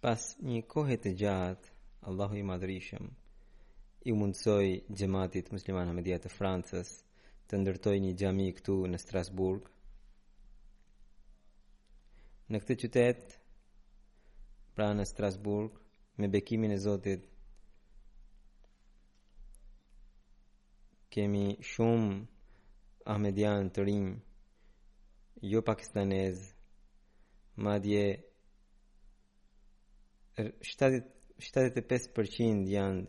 Pas një kohe të gjatë, Allahu i madhërishëm, i mundësoi xhematit musliman Ahmedia të Francës të ndërtojë një xhami këtu në Strasburg. Në këtë qytet, Pra në Strasburg, me bekimin e Zotit, kemi shumë ahmedianë të rinj, jo pakistanezë, madje 75% janë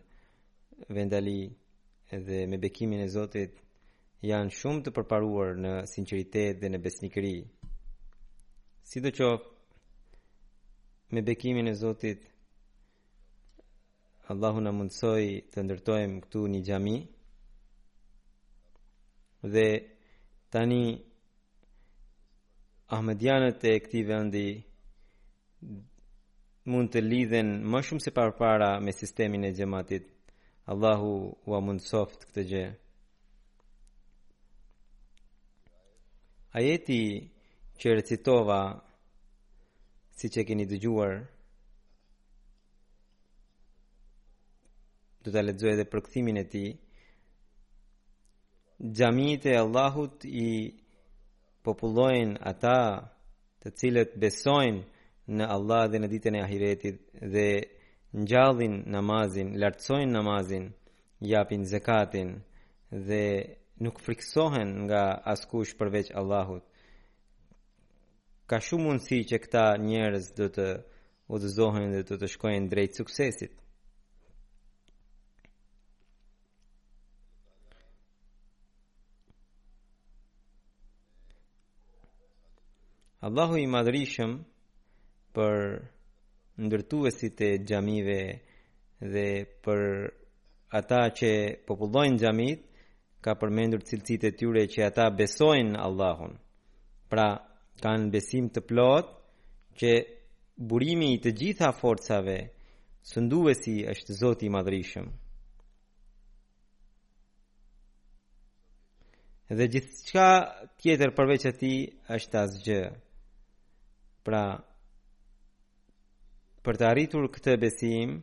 vendalinj dhe me bekimin e Zotit janë shumë të përparuar në sinqeritet dhe në besnikëri. Sidoqoftë, me bekimin e Zotit, Allahu na mundësoi të ndërtojmë këtu një xhami dhe tani ahmedianët e këtij vendi mund të lidhen më shumë se përpara me sistemin e xhematit. Allahu ua mundësoftë këtë gjë. Ajeti që recitova, siç e keni dëgjuar, do ta lexoj edhe përkthimin e tij. Xhamitë e Allahut i popullojnë ata të cilët besojnë në Allah dhe në ditën e ahiretit dhe ngjallin namazin, lartësojnë namazin, japin zekatin dhe nuk frikësohen nga askush përveç Allahut. Ka shumë mundësi që këta njerëz do të udhëzohen dhe do të shkojnë drejt suksesit. Allahu i madhërishëm për ndërtuesit e xhamive dhe për ata që popullojnë xhamitë, ka përmendur cilësitë e tyre që ata besojnë Allahun. Pra, kanë besim të plotë që burimi i të gjitha forcave sunduese është Zoti i Madhërishëm. Dhe gjithçka tjetër përveç atij është asgjë. Pra, për të arritur këtë besim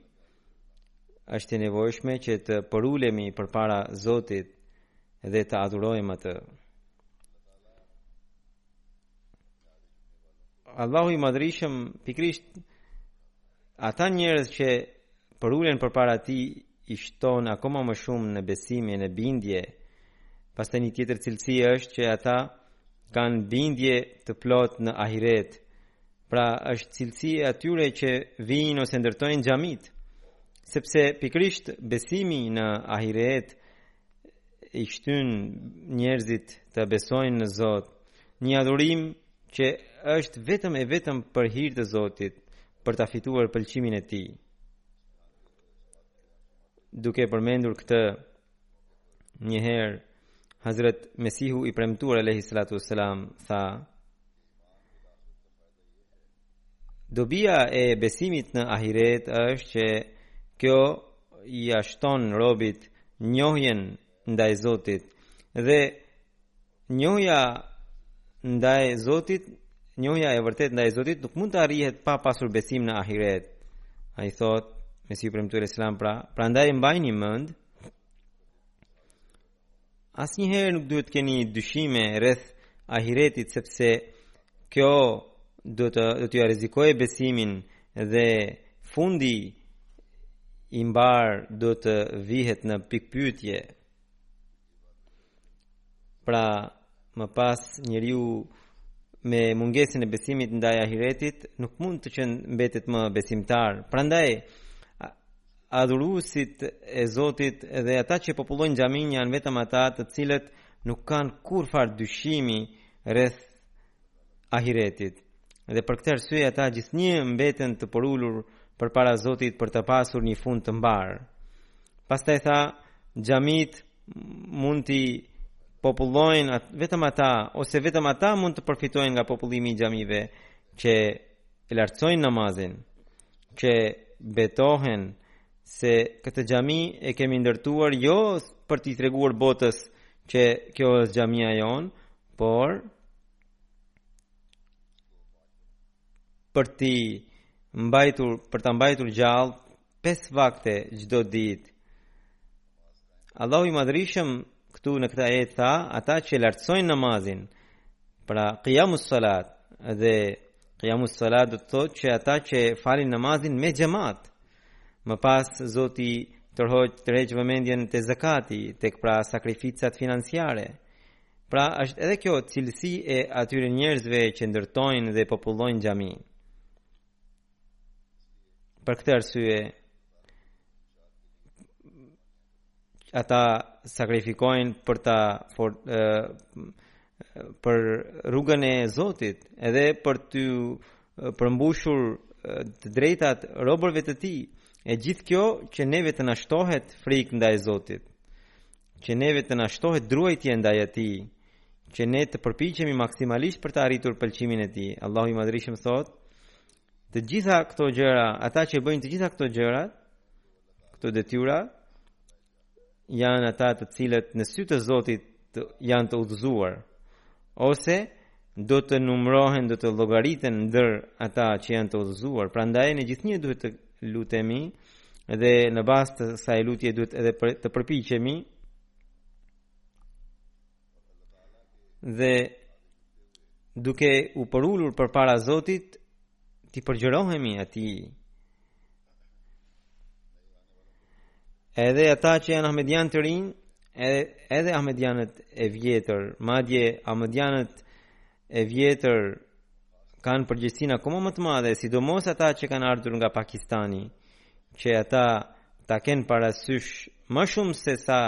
është e nevojshme që të përulemi përpara Zotit dhe të adhurojmë atë. Allahu i madhërishëm pikërisht ata njerëz që përulen përpara tij i shton akoma më shumë në besim e në bindje, pastaj një tjetër cilësi është që ata kanë bindje të plotë në ahiret, Pra është cilësi e atyre që vijnë ose ndërtojnë xhamitë, sepse pikërisht besimi në ahiret i shtyn njerëzit të besojnë në Zot, një adhurim që është vetëm e vetëm për hir të Zotit, për ta fituar pëlqimin e Tij. Duke përmendur këtë një herë Hazrat Mesihu i premtuar alayhi salatu wasalam tha Dobia e besimit në ahiret është që kjo ia shton robit njohjen ndaj Zotit dhe njohja ndaj Zotit, njohja e vërtetë ndaj Zotit nuk mund të arrihet pa pasur besim në ahiret. Ai thotë, Mesihu i premtuar alayhi salam pra, prandaj mbajini mend Asnjëherë nuk duhet të keni dyshime rreth ahiretit sepse kjo do të do t'jua rrezikojë besimin dhe fundi i mbarë do të vihet në pikëpyetje. Pra, më pas njeriu me mungesën e besimit ndaj ahiretit nuk mund të qen mbetet më besimtar. Prandaj Adhuruesit e Zotit dhe ata që popullojnë xhaminë janë vetëm ata të cilët nuk kanë kurrfarë dyshimi rreth ahiretit. Dhe për këtë arsye ata gjithnjë mbeten të përulur përpara Zotit për të pasur një fund të mbarë. Pastaj tha, xhamitë mund t'i popullojnë at, vetëm ata ose vetëm ata mund të përfitojnë nga popullimi i xhamive që e lartësojnë namazin. që betohen se këtë xhami e kemi ndërtuar jo për t'i treguar botës që kjo është xhamia jonë, por për t'i mbajtur për ta mbajtur gjallë pesë vakte çdo ditë. Allahu i madhërishëm Këtu në këtë ajet tha, ata që lartësojnë namazin, pra qiyamus salat dhe qiyamus salat do të thotë që ata që falin namazin me xhamat. Më pas Zoti tërhoj tërheq vëmendjen te zakati, tek pra sakrificat financiare. Pra është edhe kjo cilësi e atyre njerëzve që ndërtojnë dhe popullojnë xhaminë. Për këtë arsye, ata sakrifikojnë për ta for, e, për rrugën e Zotit edhe për t'u përmbushur të drejtat robërve të tij e gjithë kjo që neve të na shtohet frikë ndaj Zotit që neve të na shtohet druajtje ndaj atij që ne të përpiqemi maksimalisht për ta arritur pëlqimin e tij Allahu i madhërishëm thotë të gjitha këto gjëra, ata që bëjnë të gjitha këto gjëra, këto detyra janë ata të cilët në sy të Zotit janë të udhëzuar ose do të numërohen do të llogariten ndër ata që janë të udhëzuar prandaj ne gjithnjë duhet të lutemi dhe në bazë të kësaj lutje duhet edhe të përpiqemi dhe duke u përulur përpara Zotit, t'i përgjërohemi atij. Edhe ata që janë Ahmedianë të rinj, edhe Ahmedianët e vjetër, madje Ahmedianët e vjetër kanë përgjegjësinë akoma më të madhe, sidomos ata që kanë ardhur nga Pakistani, që ata ta kenë parasysh më shumë se sa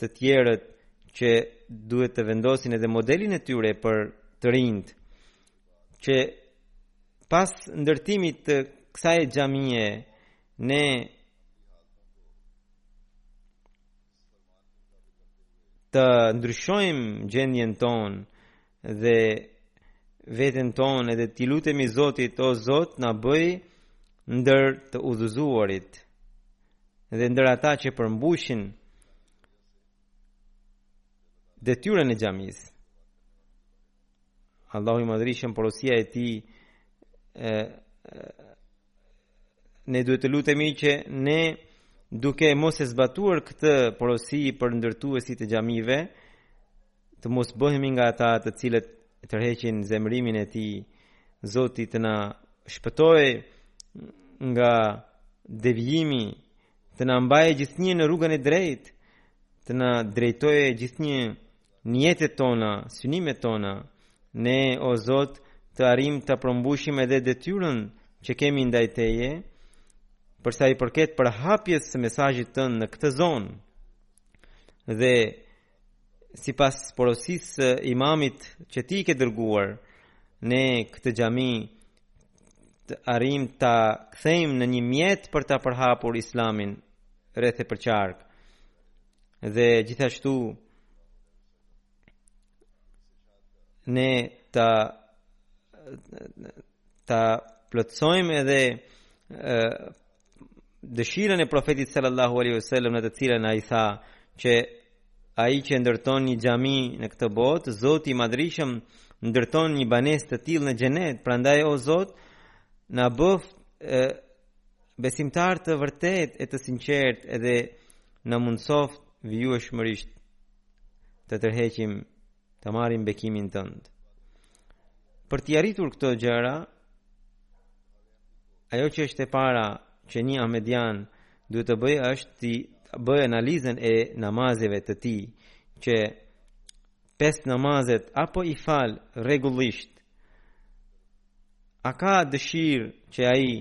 të tjerët që duhet të vendosin edhe modelin e tyre për të rinjtë që pas ndërtimit të kësaj xhamie ne të ndryshojmë gjendjen tonë dhe veten tonë edhe t'i lutemi Zotit o Zot na bëj ndër të udhëzuarit dhe ndër ata që përmbushin detyrën e xhamisë. Allahu i madhërishëm porosia e tij ne duhet të lutemi që ne duke mos e zbatuar këtë porosi për ndërtuesit e xhamive, Të mos bëhemi nga ata të cilët tërheqin zemërimin e tij. Zoti të na shpëtojë nga devijimi, të na mbajë gjithnjë në rrugën e drejtë, të na drejtojë gjithnjë në jetët tona, synimet tona. Ne o Zot të arrijmë të përmbushim edhe detyrën që kemi ndaj teje, për sa i përket përhapjes së mesazhit tënd në këtë zonë, dhe sipas porosisë së imamit që ti ke dërguar ne këtë xhami të arrijmë ta kthejmë në një mjet për të përhapur islamin rreth e përqark dhe gjithashtu ne ta ta plotësojmë edhe dëshirën e profetit sallallahu alaihi wasallam në të cilën ai tha që ai që ndërton një xhami në këtë botë, Zoti i Madhërishëm ndërton një banesë të tillë në xhenet. Prandaj o Zot, na bëftë besimtarë të vërtetë e të sinqertë edhe na mundësoftë vijueshmërisht të tërheqim të marrim bekimin tënd. Për t'i arritur këto gjëra, Ajo që është e para që një Ahmedian duhet të bëjë është të bëjë analizën e namazeve të tij që pesë namazet apo i fal rregullisht a ka dëshirë që ai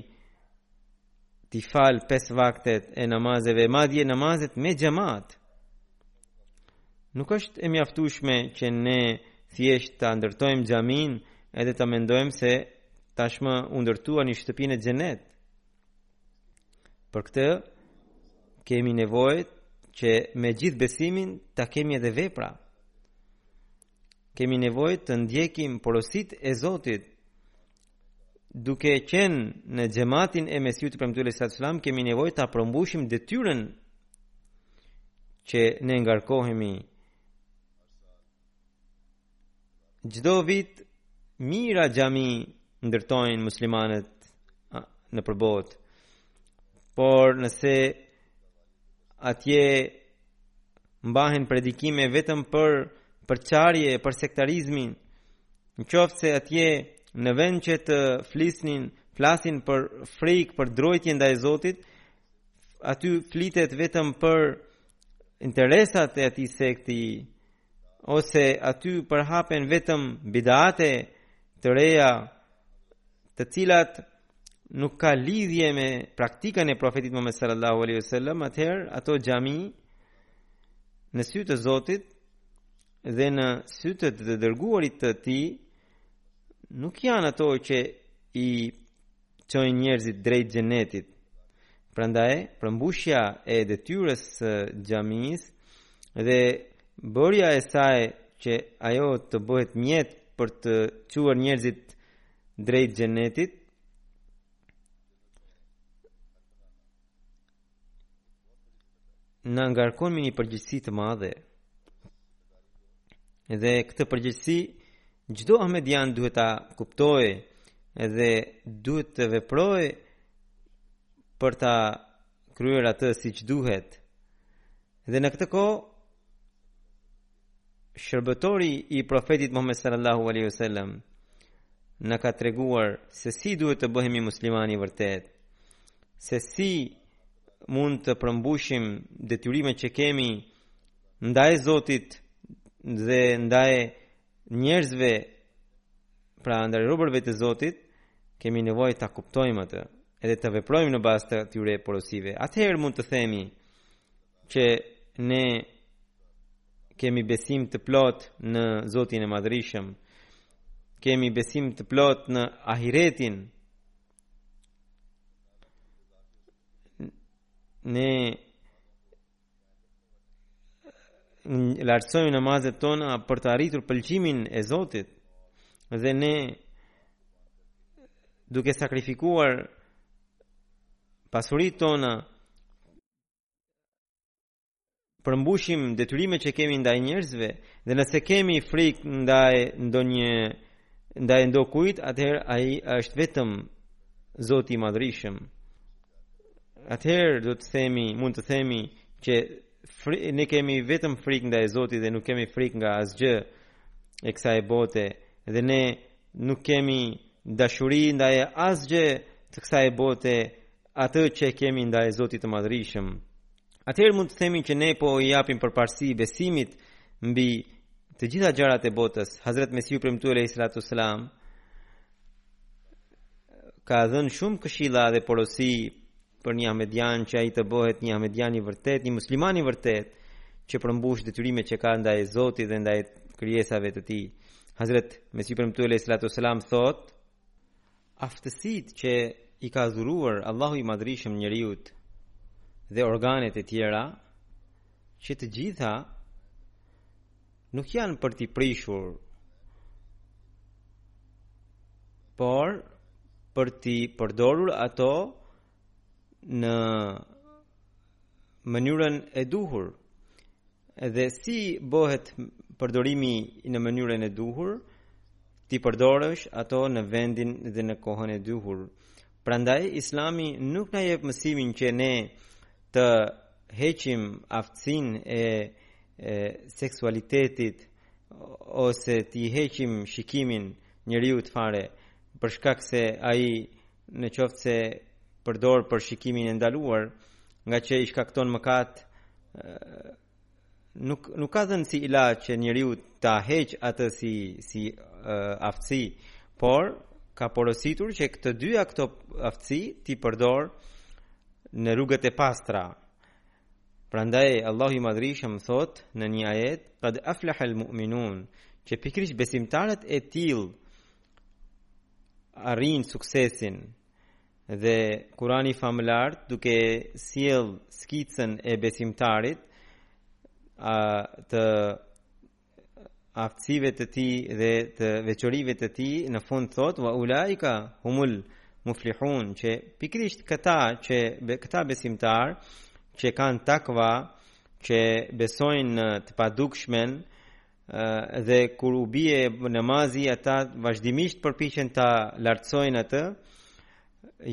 t'i falë pesë vaktet e namazeve, madje namazet me xhemat. Nuk është e mjaftueshme që ne thjesht ta ndërtojmë xhaminë edhe ta mendojmë se tashmë u ndërtua një shtëpi në xhenet. Për këtë kemi nevojë që me gjithë besimin ta kemi edhe vepra. Kemi nevojë të ndjekim porositë e Zotit. Duke qenë në xhematin e Mesihut të Premtuar alejhi salatu wasallam, kemi nevojë ta përmbushim detyrën që ne ngarkohemi. Çdo vit mijëra xhami ndërtojnë muslimanët nëpër botë. Por nëse atje mbahen predikime vetëm për përçarje për sektarizmin në qoftë se atje në vend që të flisnin flasin për frikë për drojtje ndaj Zotit aty flitet vetëm për interesat e atij sekti ose aty përhapen vetëm bidate të reja të cilat nuk ka lidhje me praktikën e profetit Muhammed sallallahu alaihi wasallam, atëherë ato xhami në sy të Zotit dhe në sy të të dërguarit të Tij nuk janë ato që i çojnë njerëzit drejt xhenetit. Prandaj, përmbushja e detyrës së xhamisë dhe bërja e saj që ajo të bëhet mjet për të çuar njerëzit drejt xhenetit na ngarkon me një përgjegjësi të madhe dhe këtë përgjegjësi çdo Ahmedian duhet ta kuptojë dhe duhet të veprojë për ta kryer atë siç duhet dhe në këtë kohë Shërbëtori i Profetit Muhammed sallallahu alaihi wasallam na ka treguar se si duhet të bëhemi muslimani i vërtetë, se si mund të përmbushim detyrimet që kemi ndaj Zotit dhe ndaj njerëzve pra ndaj robërve të Zotit, kemi nevojë ta kuptojmë atë edhe të veprojmë në bazë të atyre porosive. Atëherë mund të themi Që ne kemi besim të plotë në Zotin e Madhërishëm, kemi besim të plotë në ahiretin, ne lartësojmë namazet tona për të arritur pëlqimin e Zotit dhe ne duke sakrifikuar pasuritë tona përmbushim detyrimet që kemi ndaj njerëzve dhe nëse kemi frikë ndaj ndonjë ndaj ndokujt, atëherë ai është vetëm Zoti i Madhërishëm. Atëherë do të themi, mund të themi që fri, ne kemi vetëm frikë ndaj Zotit dhe nuk kemi frikë nga asgjë e kësaj bote dhe ne nuk kemi dashuri ndaj asgjë të kësaj bote atë që e kemi ndaj Zotit të Madhërishëm, atëherë mund të themi që ne po i japim përparësi besimit mbi të gjitha gjërat e botës. Hazrat Mesihu i Premtuar alejhi salatu selam ka dhënë shumë këshilla dhe porosi për një ahmedian që ai të bëhet një ahmedian i vërtetë, një musliman i vërtetë që përmbush detyrimet që ka ndaj Zotit dhe ndaj krijesave të tij. Hazrat Mesihu i Premtuar alejhi salatu selam thotë Aftësitë që i ka dhuruar Allahu i Madhërisëm njeriut dhe organet e tjera, që të gjitha nuk janë për t'i prishur, por për t'i përdorur ato në mënyrën e duhur dhe si bëhet përdorimi në mënyrën e duhur t'i përdorësh ato në vendin dhe në kohën e duhur prandaj islami nuk na jep mësimin që ne të heqim aftësinë e, e seksualitetit ose t'i heqim shikimin njeriut fare për shkak se ai në qoftë se përdor për shikimin e ndaluar, ngaqë i shkakton mëkat, nuk nuk ka dhënë si ilaç që njeriu ta heqë atë si si uh, aftësi, por ka porositur që këto dyja këto aftësi t'i përdorë në rrugët e pastra. Prandaj Allahu i Madhërishëm thotë në një ajet, "Qad aflaha al-mu'minun", që pikërisht besimtarët e tillë arrijnë suksesin dhe Kurani famëlart duke sjell skicën e besimtarit a, të aftësive të tij dhe të veçorive të tij në fund thotë wa ulaika humul muflihun që pikërisht këta që këta besimtarë që kanë takva që besojnë në të padukshmen dhe kur u bie namazi ata vazhdimisht përpiqen ta lartësojnë atë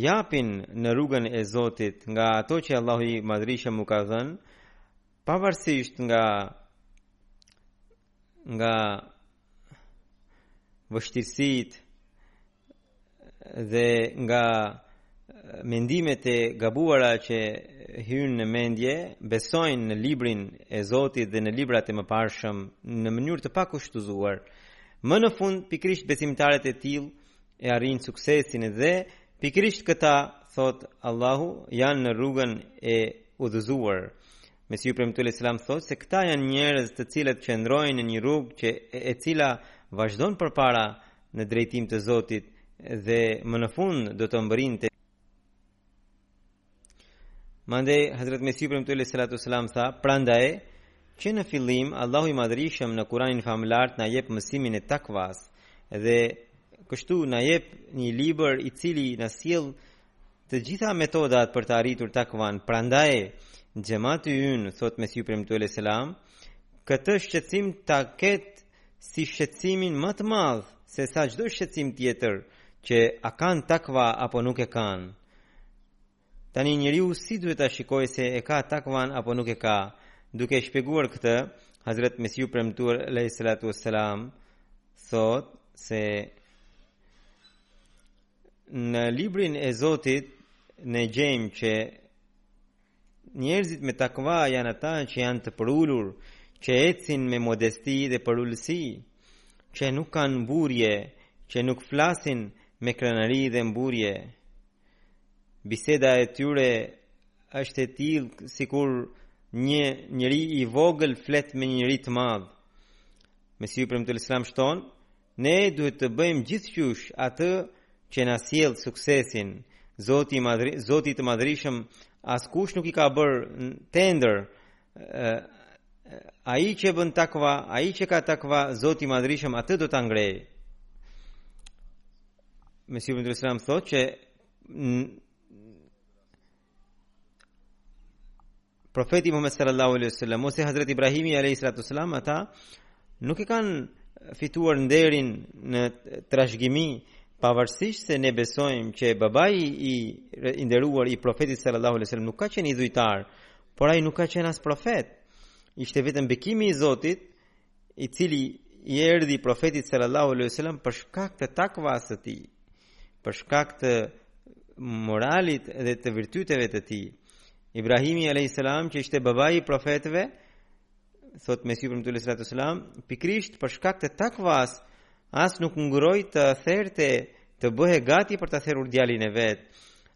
japin në rrugën e Zotit nga ato që Allahu i Madhërishëm u ka dhënë pavarësisht nga nga vështirësitë dhe nga mendimet e gabuara që hyjnë në mendje, besojnë në librin e Zotit dhe në librat e mëparshëm në mënyrë të pakushtëzuar. Më në fund, pikërisht besimtarët e tillë e arrijnë suksesin dhe pikërisht këta, thotë Allahu, janë në rrugën e udhëzuar. Mesihu i Premtuar alejhi selam thotë se këta janë njerëz të cilët qëndrojnë në një rrugë që e, e cila vazhdon përpara në drejtim të Zotit dhe më në fund do të mbërrijnë. Tëmandej Hazret Mesihu i Premtuar alejhi salatu selam tha Prandaj që në fillim Allahu i Madhërishëm në Kuranin famëlart na jep mësimin e takvas dhe kështu na jep një libër i cili na sjell të gjitha metodat për të arritur takvan Prandaj xhemati ynë thotë Mesihu i Premtuar alejhi selam këtë shqetësim ta ketë si shqetësimin më të madh se sa çdo shqetësim tjetër që a kanë takva apo nuk e kanë. Tani njeriu si duhet ta shikojë se e ka takvan apo nuk e ka? Duke shpjeguar këtë, Hazrat Mesiu premtuar alayhi salatu wassalam thotë se në librin e Zotit ne gjejmë që Njerëzit me takva janë ata që janë të përulur, që ecin me modesti dhe përulësi, që nuk kanë mburrje, që nuk flasin me krenari dhe mburrje. Biseda e tyre është e tillë sikur një njeri i vogël flet me një njeri të madh. Mesiu i premtuar alayhis salam shton, Ne duhet të bëjmë gjithqysh atë që na sjell suksesin. Zoti i madhri, Zotit të madhrishëm, askush nuk i ka bërë tender. Ai që bën takva, ai që ka takva, Zoti i madhrishëm atë do ta ngrejë. Mesiu i premtuar alayhis salam thotë që Profeti Muhammed sallallahu alaihi wasallam ose Hazrat Ibrahimi alayhi salatu wasallam ata nuk e kanë fituar nderin në trashëgimi pavarësisht se ne besojmë që babai i i nderuar i profetit sallallahu alaihi wasallam nuk ka qenë idhujtar, por ai nuk ka qenë as profet. Ishte vetëm bekimi i Zotit i cili i erdhi profetit sallallahu alaihi wasallam për shkak të takvas së tij, për shkak të moralit dhe të virtyteve të tij. Ibrahimi alayhis salam që ishte babai i profetëve, thotë Mesiu i premtuar alayhi salatu wassalam, pikrisht për shkak të takvas as nuk ngurroi ta therte, të bëhej gati për të therur djalin e vet.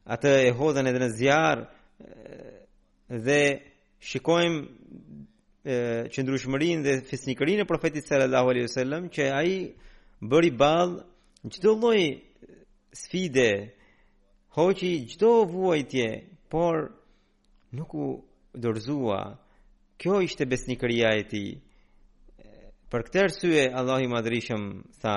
Atë e hodhën edhe në zjarr Dhe shikojmë qëndrueshmërinë dhe fisnikërinë e profetit sallallahu alaihi wasallam që ai bëri ballë çdo lloj sfide, hoqi çdo vuajtje, por nuk u dorëzua. Kjo ishte besnikëria e tij. Për këtë arsye Allahu i Madhrishëm tha: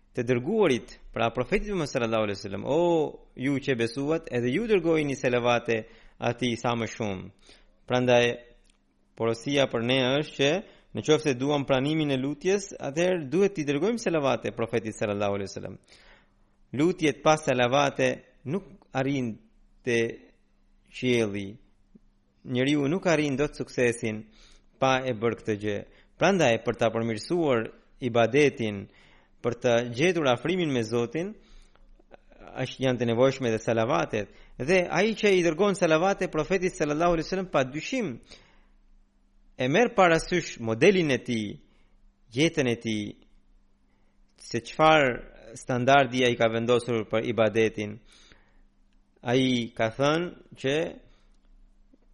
Të dërguarit, pra profetit Muhammed sallallahu alaihi wasallam, o ju që besuat, edhe ju dërgojni selavate atij sa më shumë. Prandaj porosia për ne është që në qoftë se duam pranimin e lutjes, atëherë duhet t'i dërgojmë selavate profetit sallallahu alaihi wasallam. Lutjet pa selavate nuk arrijnë te qielli, Njeriu nuk arrin dot suksesin pa e bërë këtë gjë. Prandaj për ta përmirësuar ibadetin, për të gjetur afrimin me Zotin, është janë të nevojshme dhe salavatet. Dhe ai që i dërgon salavate profetit sallallahu alaihi wasallam pa dyshim e merr parasysh modelin e tij, jetën e tij, se çfarë standardi ai ka vendosur për ibadetin. Ai ka thënë që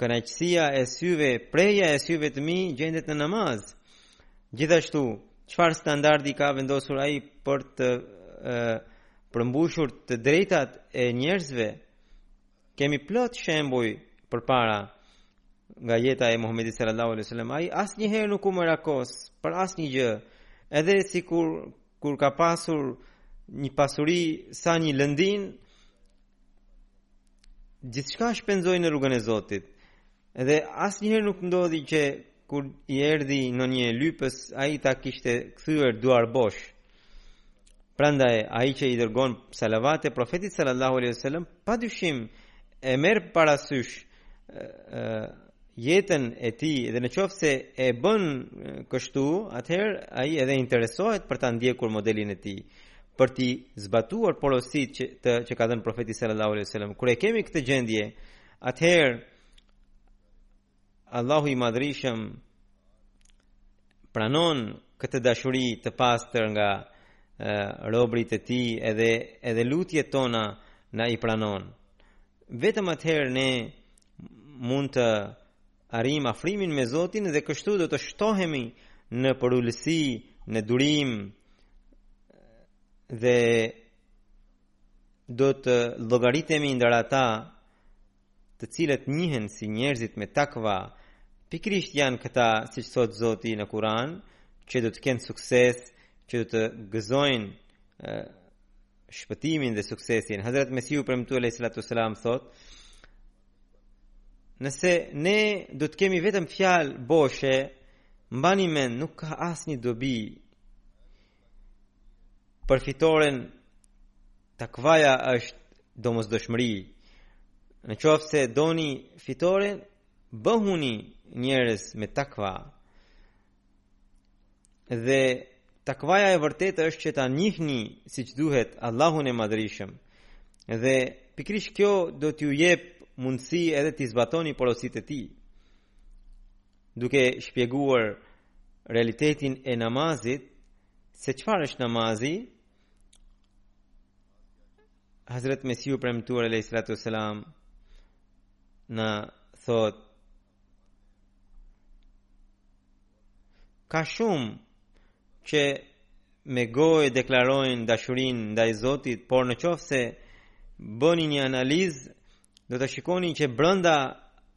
kënaqësia e syve, prehja e syve të mi gjendet në namaz. Gjithashtu, çfarë standardi ka vendosur ai për të përmbushur të drejtat e njerëzve? Kemi plot shembuj përpara nga jeta e Muhamedit sallallahu alaihi wasallam. Ai asnjëherë nuk u merakos për asnjë gjë. Edhe sikur kur ka pasur një pasuri sa një lëndinë, gjithçka shpenzoi në rrugën e Zotit. Dhe asnjëherë nuk ndodhi që kur i erdhi ndonjë lypës, ai ta kishte kthyer duarbosh. Prandaj, ai që i dërgon salavate, profetit sallallahu alaihi sallam, pa dyshim e merr parasysh jetën e tij dhe në qoftë se e bën kështu, atëherë ai edhe interesohet për ta ndjekur modelin e tij për t'i zbatuar porositë që, të, që ka dhënë profeti sallallahu alaihi sallam. Kur e kemi këtë gjendje, Atëherë Allahu i Madhërishëm pranon këtë dashuri të pastër nga robrit e tij edhe edhe lutjet tona na i pranon. Vetëm atëherë ne mund të arrijmë afrimin me Zotin dhe kështu do të shtohemi në përulësi, në durim dhe do të llogaritemi ndër ata të cilët njihen si njerëzit me takva pikërisht janë këta siç thotë Zoti në Kur'an që do të kenë sukses që do të gëzojnë shpëtimin dhe suksesin Hazrat Mesihu i Premtuar alayhi salatu selam thotë nëse ne do të kemi vetëm fjalë boshe mbani mend nuk ka asnjë dobi për fitoren takvaja është domosdoshmëri. Në qoftë se doni fitoren, bëhuni njerëz me takva. Dhe takvaja e vërtetë është që ta njihni siç duhet Allahun e Madhrishëm. Dhe pikërisht kjo do t'ju jep mundësi edhe t'i zbatoni porositë e tij. duke shpjeguar realitetin e namazit, se çfarë është namazi, Hazret Mesihu i Premtuar alejhi salatu ves selam, na thotë, ka shumë që me gojë deklarojnë dashurinë ndaj Zotit, por në qoftë se bëni një analizë, Do ta shikoni që brenda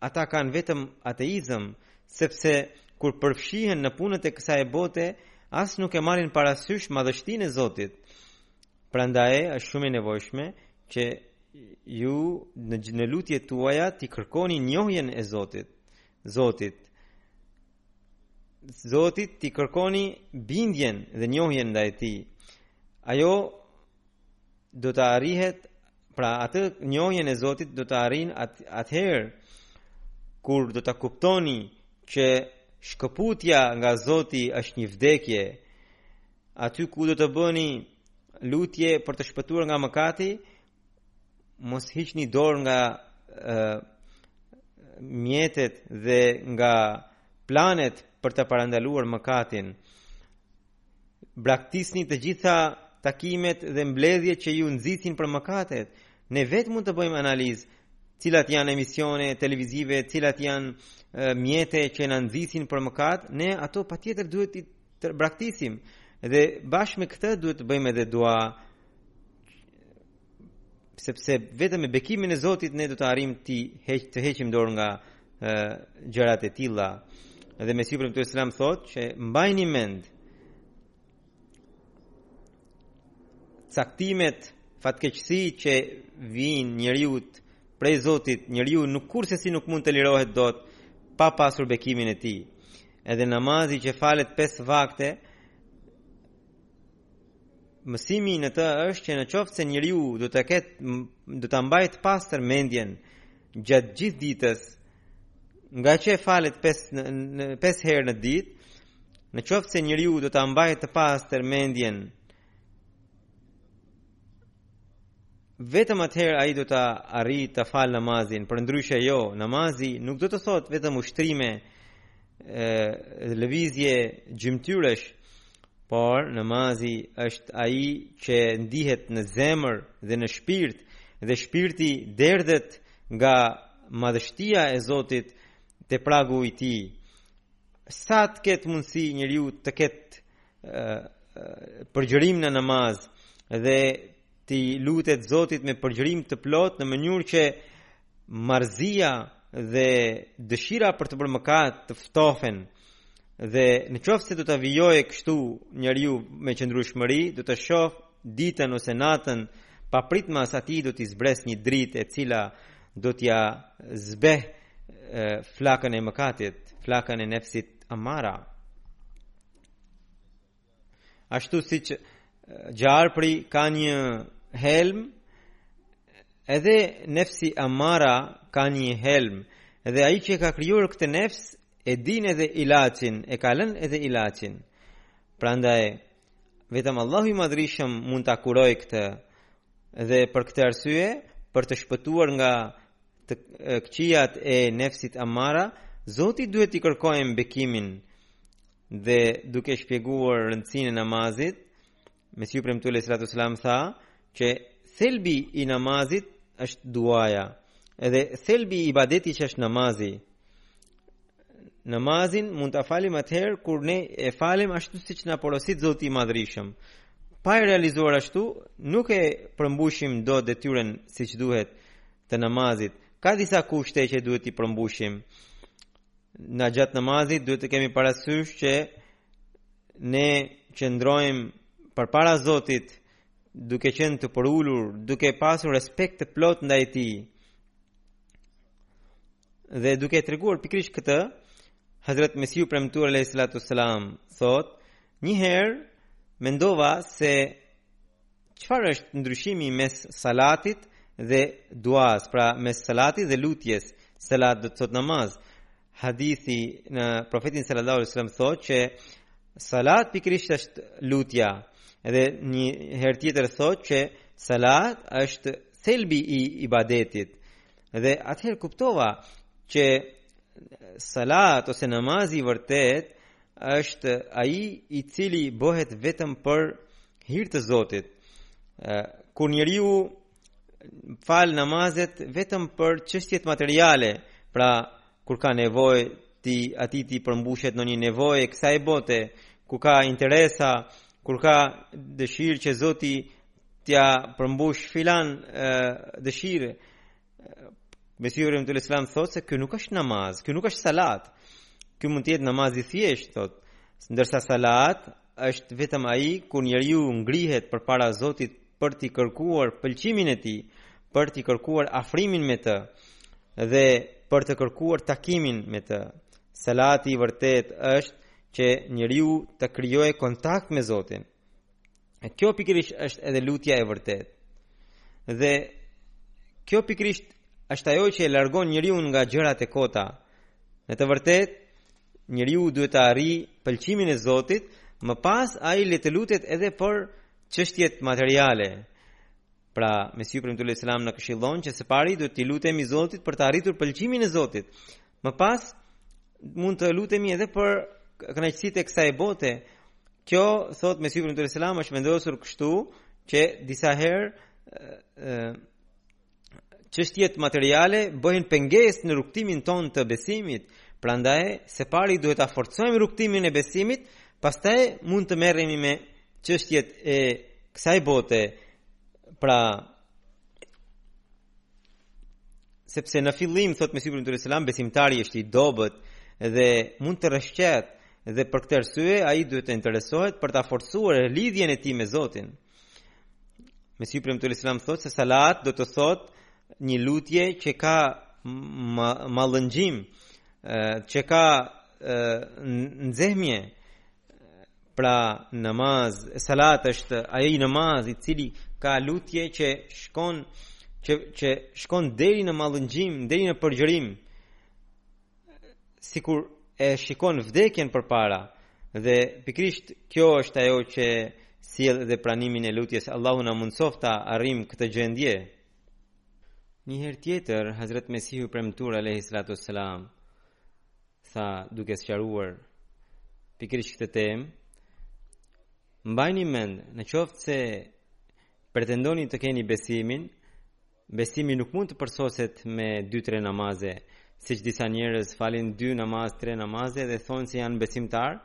ata kanë vetëm ateizëm, sepse kur përfshihen në punët e kësaj bote, as nuk e marrin parasysh madhështinë e Zotit. Prandaj është shumë e nevojshme që ju në, në lutje tuaja t'i kërkoni njohjen e Zotit. Zotit. Zotit t'i kërkoni bindjen dhe njohjen ndaj tij. Ajo do të arrihet pra atë njohjen e Zotit do ta arrini at, atëherë kur do ta kuptoni që shkëputja nga Zoti është një vdekje aty ku do të bëni lutje për të shpëtuar nga mëkati mos hiqni dorë nga e, mjetet dhe nga planet për të parandaluar mëkatin Braktisni të gjitha takimet dhe mbledhjet që ju nxisin për mëkatet. Ne vetë mund të bëjmë analizë cilat janë emisione televizive, cilat janë mjete që na nxisin për mëkat, ne ato patjetër duhet t'i braktisim dhe bashkë me këtë duhet të bëjmë edhe dua sepse vetëm me bekimin e Zotit ne do të arrijmë të heq, të heqim dorë nga gjërat e tilla. Dhe Mesihu i Premtuar alejhi selam thotë që mbani mend caktimet fatkeqësi që vijnë njeriut prej Zotit, njeriu nuk kurrsesi nuk mund të lirohet dot pa pasur bekimin e tij. Edhe namazi që falet 5 vakte Mësimi në të është që në qoftë se njeriu do të ketë do ta mbajë të pastër mendjen gjatë gjithë ditës, ngaqë e falet 5 herë në ditë, në qoftë se njeriu do ta mbajë të pastër mendjen vetëm atëherë ai do të arrijë ta falë namazin, përndryshe jo, namazi nuk do të thotë vetëm ushtrime, lëvizje gjymtyrësh, por namazi është ai që ndihet në zemër dhe në shpirt, dhe shpirti derdhet nga madhështia e Zotit te pragu i tij. Sa të ketë mundësi njeriu të ketë përgjërim në namaz dhe t'i lutet Zotit me përgjërim të plotë në mënyrë që marrëzia dhe dëshira për të bërë mëkat të ftohen dhe në qoftë se do të vijojë kështu njeriu me qëndrueshmëri do të shohë ditën ose natën papritmas atij do t'i zbresë një dritë e cila do t'ia zbehë flakën e mëkatit, flakën e nefsit amara. Ashtu siç gjarpri ka një helm, edhe nefsi amara ka një helm, edhe ai që e ka krijuar këtë nefs, e din edhe ilaçin, e ka lënë edhe ilaçin. Prandaj, Vetëm Allahu i Madhërishëm mund ta kurojë këtë. Dhe për këtë arsye, për të shpëtuar nga të këqijat e nefsit amara, Zotit duhet t'i kërkojmë bekimin dhe duke shpjeguar rëndësinë e namazit, Mesihu i Premtuar alayhi salatu wasallam tha, Që thelbi i namazit është duaja. Edhe thelbi i ibadetit është namazi. Namazin mund ta falim atëherë kur ne e falim ashtu siç na porosit Zoti i Madhërishëm. Pa e realizuar ashtu, nuk e përmbushim dot detyrën siç duhet të namazit. Ka disa kushte që duhet t'i përmbushim. Gjatë namazit duhet të kemi parasysh që ne qëndrojmë përpara Zotit duke qenë të përulur, duke pasur respekt të plotë ndaj tij. Dhe duke treguar pikërisht këtë, Hazrat Mesihu i Premtuar alayhi salatu wasallam thotë, një herë mendova se çfarë është ndryshimi mes salatit dhe duas, pra mes salatit dhe lutjes, salat do të thotë namaz. Në hadith, Profeti sallallahu alaihi wasallam thotë që salat pikërisht është lutja. Edhe një herë tjetër thotë që salat është thelbi i ibadetit. Dhe atëherë kuptova që salat ose namazi i vërtetë është ai i cili bëhet vetëm për hir të Zotit. Kur njeriu fal namazet vetëm për çështjet materiale, pra kur ka nevojë t'i, atij t'i përmbushet ndonjë nevojë e kësaj bote, kur ka interesa, kur ka dëshirë që Zoti t'ia përmbushë filan dëshirë. Mesihu alayhi salam thotë se ky nuk është namaz, ky nuk është salat. Ky mund të jetë namaz i thjeshtë, thotë, ndërsa salat Është vetëm ai, kur njeriu ngrihet përpara Zotit për t'i kërkuar pëlqimin e Tij, për t'i kërkuar afrimin me Të dhe për të kërkuar takimin me Të. Salati i vërtetë është që njeriu të krijojë kontakt me Zotin. E kjo pikërisht është edhe lutja e vërtetë. Dhe kjo pikërisht është ajo që e largon njeriu nga gjërat e kota. Në të vërtetë, Njeriu duhet të arrijë pëlqimin e Zotit, më pas ai le të lutet edhe për çështjet materiale. Pra, Mesihu i Premtuar alejhi selam na këshillon që së pari duhet t'i lutemi Zotit për të arritur pëlqimin e Zotit. Më pas mund të lutemi edhe për kënaqësitë e kësaj bote. Kjo thotë Mesihu i Premtuar alejhi selam është vendosur kështu që disa herë Çështjet materiale bëhen pengesë në rrugëtimin tonë të besimit, prandaj së pari duhet ta forcojmë rrugëtimin e besimit, pastaj mund të merremi me çështjet e kësaj bote. Pra sepse në fillim thotë Mesihu i Premtuar alejhi selam besimtari është i dobët dhe mund të rrëshqasë dhe për këtë arsye ai duhet të interesohet për ta forcuar lidhjen e tij me Zotin. Mesihu i Premtuar alejhi selam thotë se salat do të thotë një lutje që ka mallëngjim, që ka nxehmje. Pra namaz, salat është ai namaz i cili ka lutje që shkon që që shkon deri në mallëngjim, deri në përgjërim. sikur e shikon vdekjen përpara, dhe pikërisht kjo është ajo që sjell dhe pranimin e lutjes Allahu na mundësoftë ta arrijmë këtë gjendje. Një herë tjetër Hazret Mesihu i Premtuar alejhi salatu ves-selam tha duke sqaruar pikërisht këtë temë mbajni mend në qoftë se pretendoni të keni besimin Besimi nuk mund të përsoset me dy tre namaze, siç disa njerëz falin dy namaz, tre namaze dhe thonë se janë besimtarë.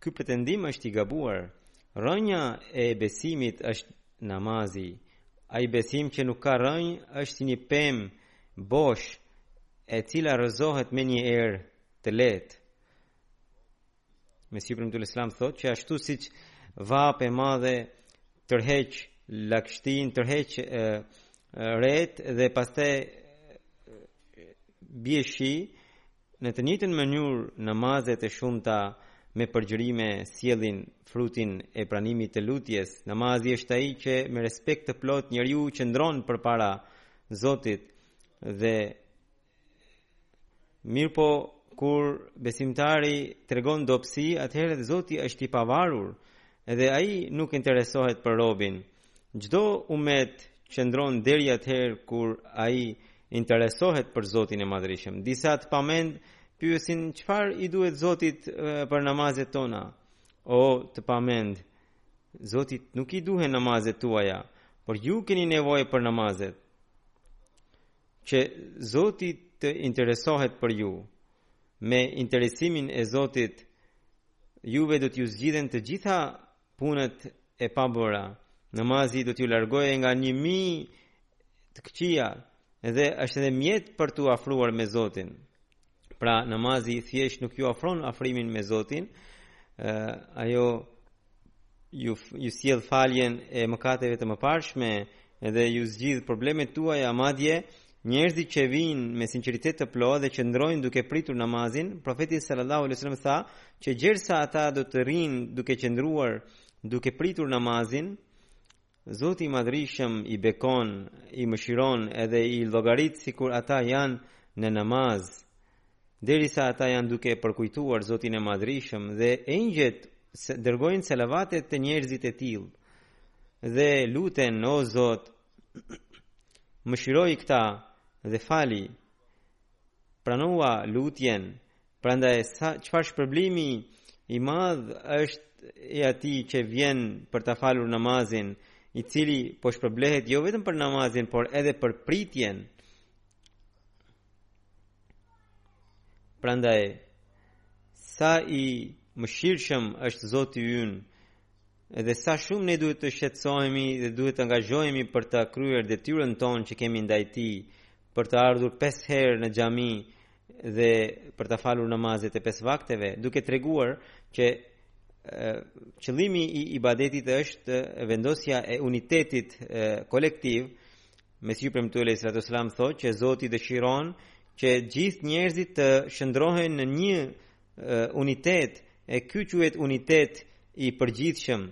Ky pretendim është i gabuar. Rrënja e besimit është namazi. Ai besim që nuk ka rrënjë është si një pemë bosh, e cila rrëzohet me një erë të lehtë. Mesihu i Premtuar alejhi selam thotë që ashtu siç vapë e madhe tërheq lagështinë, tërheq retë dhe pastaj bie shi në të njëjtën mënyrë namazet e shumta me përgjërime sjellin frutin e pranimit të lutjes. Namazi është ai që me respekt të plotë njeriu qëndron përpara Zotit dhe Mirëpo, kur besimtari tregon dobësi, atëherë Zoti është i pavarur dhe ai nuk interesohet për robin. Çdo umet qëndron deri atëherë kur ai interesohet për Zotin e Madhërishëm. Disa të pamend pyesin çfarë i duhet Zotit për namazet tona. O të pamend, Zotit nuk i duhen namazet tuaja, por ju keni nevojë për namazet. Që Zoti të interesohet për ju. Me interesimin e Zotit juve do t'ju zgjidhen të gjitha punët e pabëra. Namazi do t'ju largojë nga një mijë të këqija dhe është edhe mjet për t'u afruar me Zotin. Pra namazi thjesht nuk ju afron afrimin me Zotin, ajo ju ju sjell faljen e mëkateve të mëparshme dhe ju zgjidh problemet tuaja madje njerëzit që vijnë me sinqeritet të plotë dhe qëndrojnë duke pritur namazin profeti sallallahu alaihi wasallam tha që gjersa ata do të rrinë duke qëndruar duke pritur namazin Zoti i Madhërishëm i bekon, i mëshiron edhe i llogarit sikur ata janë në namaz. Derisa ata janë duke përkujtuar Zotin e Madhërishëm dhe engjëjt dërgojnë selavate te njerëzit e tillë dhe luten o Zot mëshiroi këta dhe fali pranua lutjen Prandaj sa çfarë shpërblimi i madh është i atij që vjen për ta falur namazin, i cili po shpërblehet jo vetëm për namazin, por edhe për pritjen. Prandaj sa i mëshirshëm është Zoti ynë, dhe sa shumë ne duhet të shqetësohemi dhe duhet të angazhohemi për ta kryer detyrën tonë që kemi ndaj tij, për të ardhur 5 herë në xhami dhe për të falur namazet e pesë vakteve, duke treguar që qëllimi i ibadetit është vendosja e unitetit kolektiv, Mesihu i Premtuar alejhi salatu selam thotë, që Zoti dëshiron që gjithë njerëzit të shndërrohen në një unitet, e ky quhet unitet i përgjithshëm.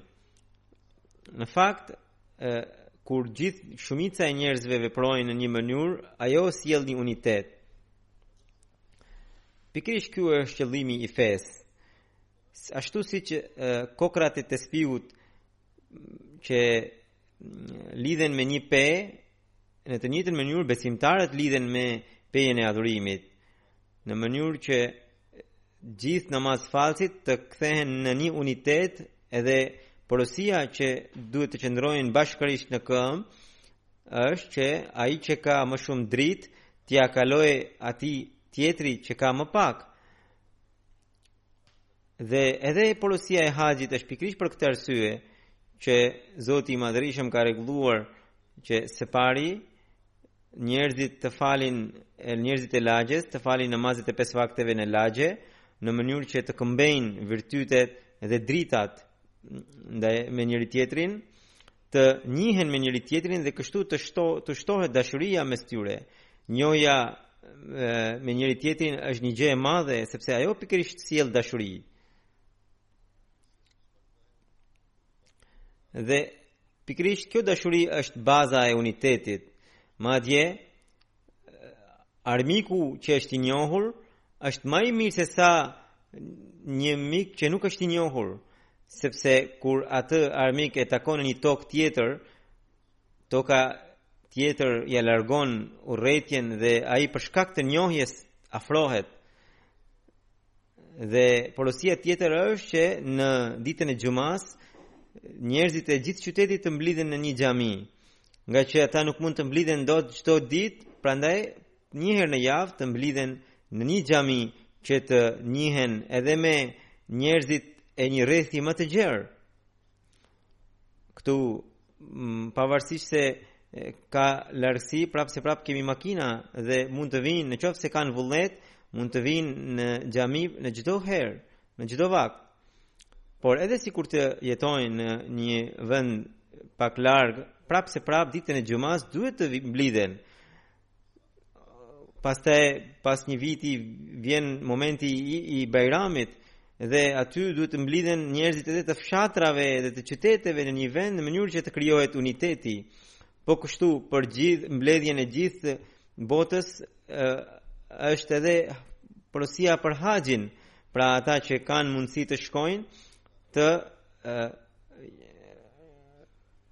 Në fakt, kur gjithë shumica e njerëzve veprojnë në një mënyrë, ajo sjell një unitet. Pikërisht ky është qëllimi i fesë. Ashtu siç kokrrat e tespihut që lidhen me një pe, në të njëjtën mënyrë besimtarët lidhen me pejen e adhurimit, në mënyrë që gjithë namazfalësit të kthehen në një unitet edhe porosia që duhet të qëndrojnë bashkërisht në këmbë është që ai që ka më shumë dritë t'ia kalojë atij tjetri që ka më pak. Dhe edhe porosia e haxhit është pikërisht për këtë arsye që Zoti i Madhërishëm ka rregulluar që së pari njerëzit të falin njerëzit e lagjes të falin namazet e pesë vakteve në lagje në mënyrë që të këmbejnë virtytet dhe dritat ndaj me njëri tjetrin të njihen me njëri tjetrin dhe kështu të shto, të shtohet dashuria mes tyre njohja me njëri tjetrin është një gjë e madhe sepse ajo pikërisht sjell dashuri Dhe pikërisht kjo dashuri është baza e unitetit. Madje armiku që është i njohur është më i mirë se sa një mik që nuk është i njohur, sepse kur atë armik e takon në një tokë tjetër, toka tjetër ia largon urrejtjen dhe ai për shkak të njohjes afrohet. Dhe porosia tjetër është që në ditën e xhumas njerëzit e gjithë qytetit të mblidhen në një xhami, ngaqë ata nuk mund të mblidhen dot çdo ditë, prandaj një herë në javë të mblidhen në një xhami që të njihen edhe me njerëzit e një rrethi më të gjerë. Këtu pavarësisht se ka largësi, prapë se prapë kemi makina dhe mund të vijnë në qoftë se kanë vullnet, mund të vijnë në xhami në çdo herë, në çdo vakt. Por edhe sikur të jetojnë në një vend pak larg, prapë se prapë ditën e xhumas duhet të mblidhen. Pastaj pas një viti vjen momenti i, i Bajramit dhe aty duhet të mblidhen njerëzit edhe të fshatrave dhe të qyteteve në një vend në mënyrë që të krijohet uniteti. Po kështu për gjithë mbledhjen e gjithë botës është edhe porosia për haxhin, pra ata që kanë mundësi të shkojnë të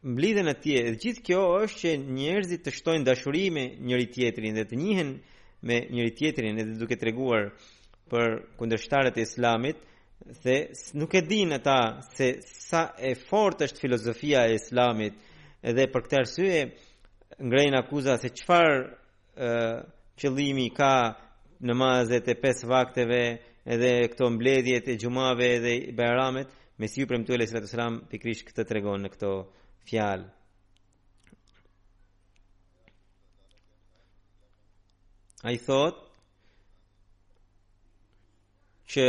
mblidhen atje. Dhe gjithë kjo është që njerëzit të shtojnë dashuri me njëri tjetrin dhe të njihen me njëri tjetrin edhe duke treguar për kundërshtarët e Islamit se nuk e dinë ata se sa e fortë është filozofia e Islamit dhe për këtë arsye ngrejnë akuza se çfarë qëllimi ka namazet e pesë vakteve edhe këto mbledhjet e xhumave dhe bajramet Mesihu i Premtuar alejhi salatu ve selam pikërisht këtë tregon në këto fjalë ai thotë që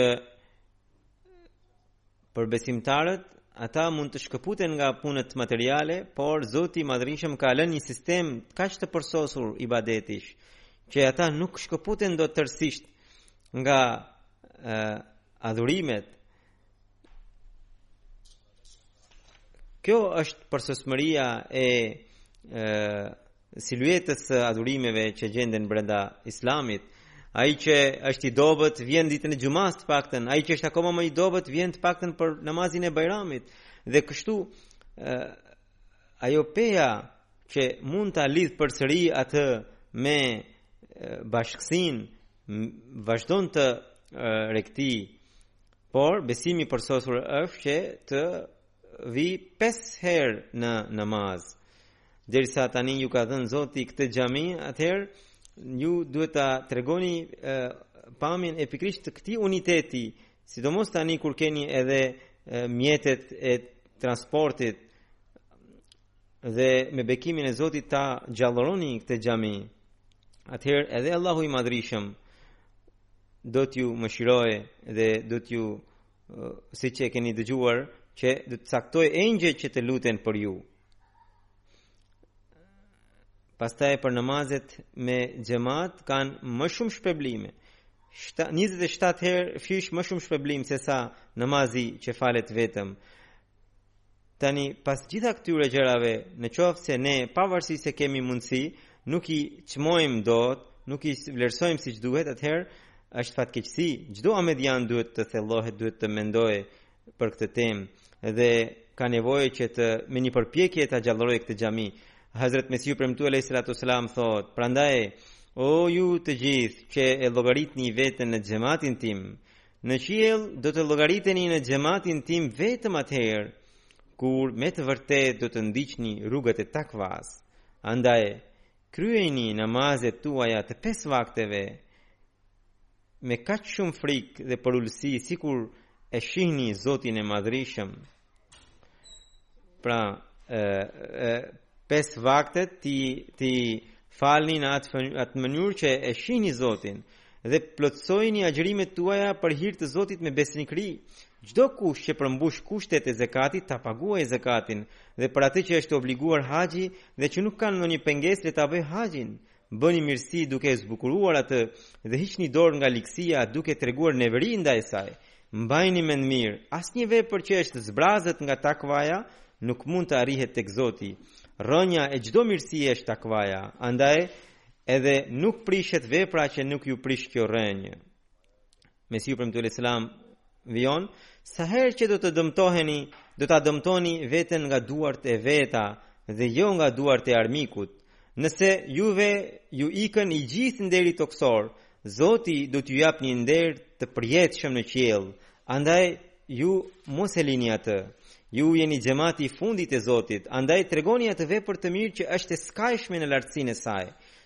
për besimtarët ata mund të shkëputen nga punët materiale, por Zoti i Madhërishëm ka lënë një sistem kaq të përsosur ibadetish që ata nuk shkëputen dot tërësisht nga e, adhurimet. Kjo është përsosmëria e, e siluetës së adhurimeve që gjenden brenda Islamit. Ai që është i dobët vjen ditën e xhumasë të paktën, ai që është akoma më i dobët vjen të paktën për namazin e Bajramit. Dhe kështu ë ajo peja që mund ta lidh përsëri atë me bashkësinë vazhdon të rekti por besimi i përsosur është që të vijë 5 herë në namaz Derisa tani ju ka dhënë Zoti këtë xhami, atëherë ju duhet ta tregoni pamjen e pikërisht të këtij uniteti, sidomos tani kur keni edhe mjetet e transportit dhe me bekimin e Zotit ta gjallëroni këtë xhami. Atëherë edhe Allahu i Madhërishëm do t'ju mëshirojë dhe do t'ju siç e keni dëgjuar, që do të caktojë engjëj që të luten për ju. Pastaj për namazet me xhemat kanë më shumë shpërblime. 27 herë fish më shumë shpërblim sesa namazi që falet vetëm. Tani, pas gjitha këtyre gjërave, në qoftë se ne, pavarësisht se kemi mundësi, nuk i çmojmë dot, nuk i vlerësojmë siç duhet, atëherë, është fatkeqësi. Çdo ahmedian duhet të thellohet, duhet të mendojë për këtë temë, dhe ka nevojë që të me një përpjekje ta gjallërojë këtë xhami. Hazret Mesihu i Premtuar alejhi salatu selam thotë, prandaj, o ju të gjithë që e llogaritni veten në xhematin tim, Në qiell do të llogariteni në xhematin tim vetëm atëherë kur me të vërtetë do të ndiqni rrugët e takvasë. Andaj kryejini namazet tuaja të pesë vakteve me kaq shumë frikë dhe përulësi sikur e shihni Zotin e Madhërishëm. Pra, e, e, pesë vaktet t'i, t'i falni në atë, atë mënyrë që e shihni Zotin dhe plotësojni agjërimet tuaja për hir të Zotit me besnikëri. Çdokush që përmbush kushtet e zakatit ta paguajë zakatin dhe për atë që është obliguar haxhi dhe që nuk ka ndonjë pengesë le ta bëjë haxhin. Bëni mirësi duke e zbukuruar atë dhe hiqni dorë nga ligësia duke treguar neveri ndaj saj. Mbajeni mend mirë, asnjë vepër që është e zbrazët nga takvaja nuk mund të arrihet tek Zoti. Rrënja e çdo mirësie është takvaja, andaj edhe nuk prishet vepra që nuk ju prish kjo rrënjë. Mesihu i Premtuar selam vijon, sa herë që do të dëmtoheni, do ta dëmtoni veten nga duart e veta dhe jo nga duart e armikut. Nëse juve ju ikën i gjithë nderi tokësor, Zoti do t'ju japë një nder të përjetshëm në qiell. Andaj ju mos e lini atë. Ju jeni xhamati i fundit e Zotit, andaj tregoni atë vepër të mirë që është e skajshme në lartësinë e saj.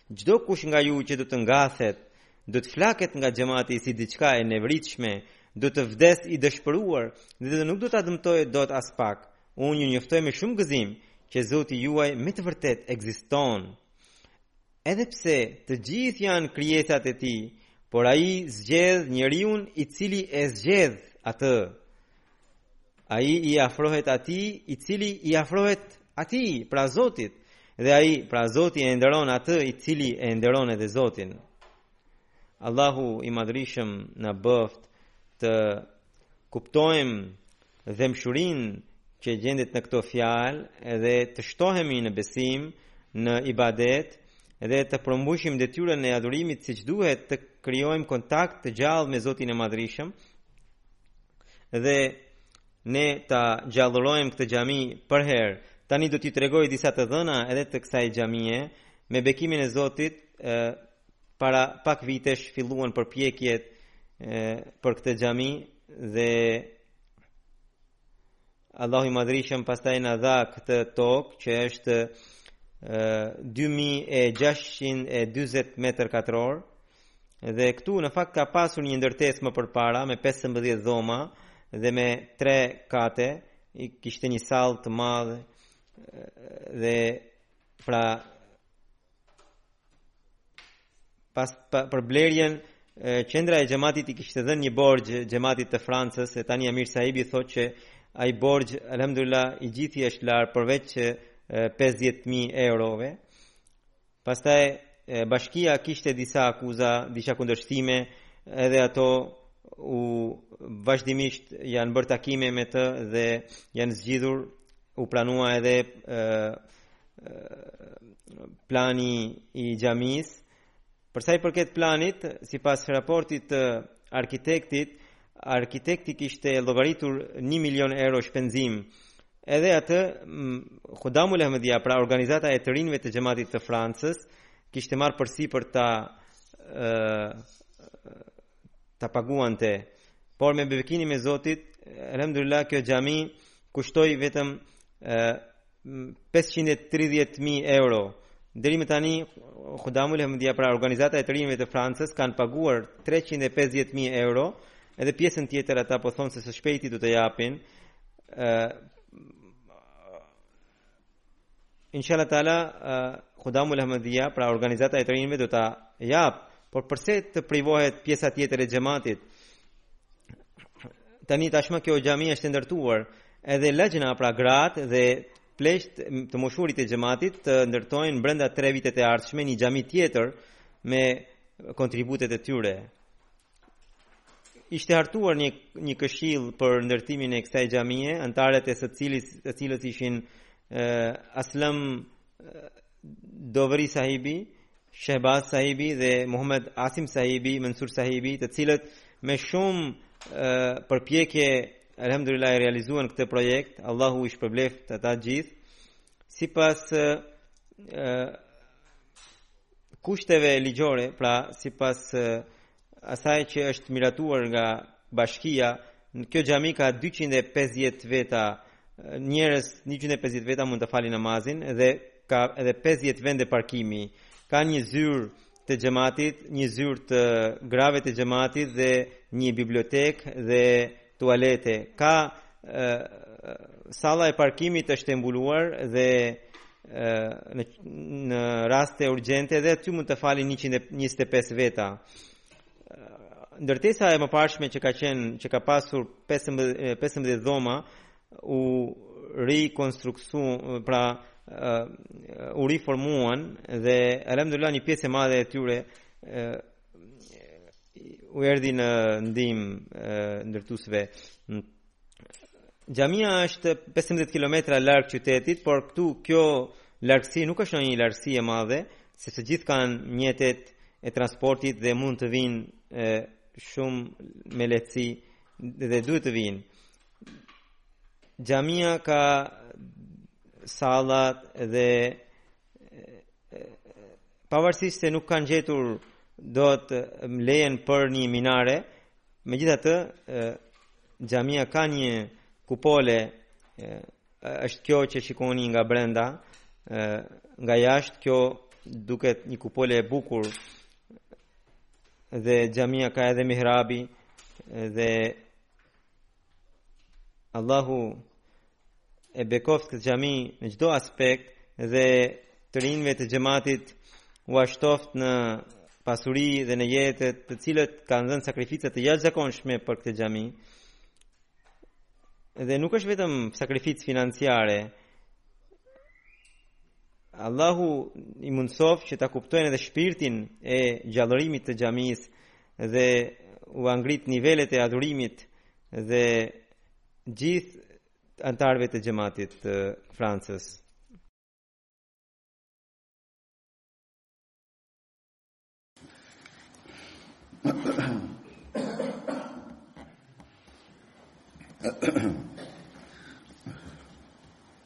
Çdo kush nga ju që do të ngathet, Do të flaket nga xhamati si diçka e nevritshme, do të vdesë i dëshpëruar dhe do nuk do ta dëmtojë dot aspak. Unë ju njoftoj me shumë gëzim që Zoti juaj me të vërtetë ekziston. Edhe pse të gjithë janë krijesat e tij, por ai zgjedh njeriun i cili e zgjedh atë. Ai i afrohet atij i cili i afrohet atij, pra Zotit, dhe ai, pra Zoti e nderon atë i cili e nderon edhe Zotin. Allahu i madhrishëm na bëftë të kuptojmë dhembshurinë që gjendet në këto fjalë edhe të shtohemi në besim, në ibadet dhe të përmbushim detyrën e adhurimit siç duhet të krijojmë kontakt të gjallë me Zotin e Madhrishëm Dhe ne ta gjallërojmë këtë xhami përherë. Tani do t'i tregoj disa të dhëna edhe të kësaj xhamie me bekimin e Zotit e, para pak vitesh filluan përpjekjet e, për këtë xhami dhe Allahu i Madhrishëm pastaj na dha këtë tokë që është 2640 metër katror dhe këtu në fakt ka pasur një ndërtesë më përpara me 15 dhoma dhe me 3 kate kishte një sallë të madhe dhe pra pas pa, për blerjen qendra e xhamatit i kishte dhënë një borxh xhamatit të Francës e tani Amir Sahibi thotë që ai borxh alhamdulillah i gjithë i është lar përveç 50000 eurove pastaj bashkia kishte disa akuza disa kundërshtime edhe ato u vazhdimisht janë bërë takime me të dhe janë zgjidhur u pranua edhe plani i xhamisë. Për sa i përket planit, sipas raportit të arkitektit, arkitekti kishte llogaritur 1 milion euro shpenzim. Edhe atë Khudamul Ahmedia, pra organizata e të rinjve të xhamatit të Francës, kishte marrë përsipër ta ta paguante. Por me bekimin e Zotit, alhamdulillah kjo xhami kushtoi vetëm 530.000 euro. Deri më tani, Khudamul Ahmedia, pra organizata e të rinjve të Francës, kanë paguar 350.000 euro, edhe pjesën tjetër ata po thonë se së shpejti do ta japin. Uh, Inshallah taala uh, Khudamul Ahmedia, pra organizata e të rinjve do ta japë, por përse të privohet pjesa tjetër e xhematit? Tani tashmë kjo xhami është e ndërtuar, Edhe Laxhna pra gratë dhe pleqtë të moshuarit e xhamatit të ndërtojnë brenda 3 vitet e ardhshme një xhami tjetër me kontributet e tyre. Ishte hartuar një një këshill për ndërtimin e kësaj xhamie, anëtarët e së cilit të cilës ishin uh, Aslam uh, Dovri Sahibi, Shehbaz Sahibi dhe Muhammed Asim Sahibi, Mansur Sahibi, të cilët me shumë përpjekje alhamdulillah e realizuan këtë projekt. Allahu i shpërbleftë ata të gjithë. Sipas kushteve ligjore, pra sipas asaj që është miratuar nga bashkia, kjo xhami ka 250 veta njerëz, 250 veta mund ta falin namazin dhe ka edhe 50 vende parkimi. Ka një zyrë të xhamatit, një zyrë të grave të xhamatit dhe një bibliotekë dhe tualete, ka e, salla e parkimit është e mbuluar dhe në në raste urgjente dhe aty mund ta falin 125 veta. Ndërtesa e mëparshme që ka qenë që ka pasur 15 15 dhoma u rikonstruktua pra u riformuan dhe alhamdulillah një pjesë e madhe e tyre u erdhi në ndihmë ndërtuesve. Xhamia është 15 kilometra larg qytetit, por këtu kjo largësi nuk është një largësi e madhe, sepse gjithë kanë mjetet e transportit dhe mund të vijnë shumë me lehtësi dhe duhet të vijnë. Xhamia ka sallat dhe Pavarësisht se nuk kanë gjetur dot lejen për një minare, megjithatë xhamia ka një kupole është kjo që shikoni nga brenda nga jashtë kjo duket një kupole e bukur dhe xhamia ka edhe mihrabi dhe Allahu e bekoftë këtë xhami në çdo aspekt dhe të rinjve të xhematit ua shtoftë në pasuri dhe në jetë të cilët kanë dhënë sakrifica të jashtëzakonshme për këtë xhami dhe nuk është vetëm sakrificë financiare Allahu i mundësoftë që ta kuptojnë edhe shpirtin e gjallërimit të xhamisë dhe ua ngritë nivelet e adhurimit dhe gjithë anëtarëve të xhematit të Francës.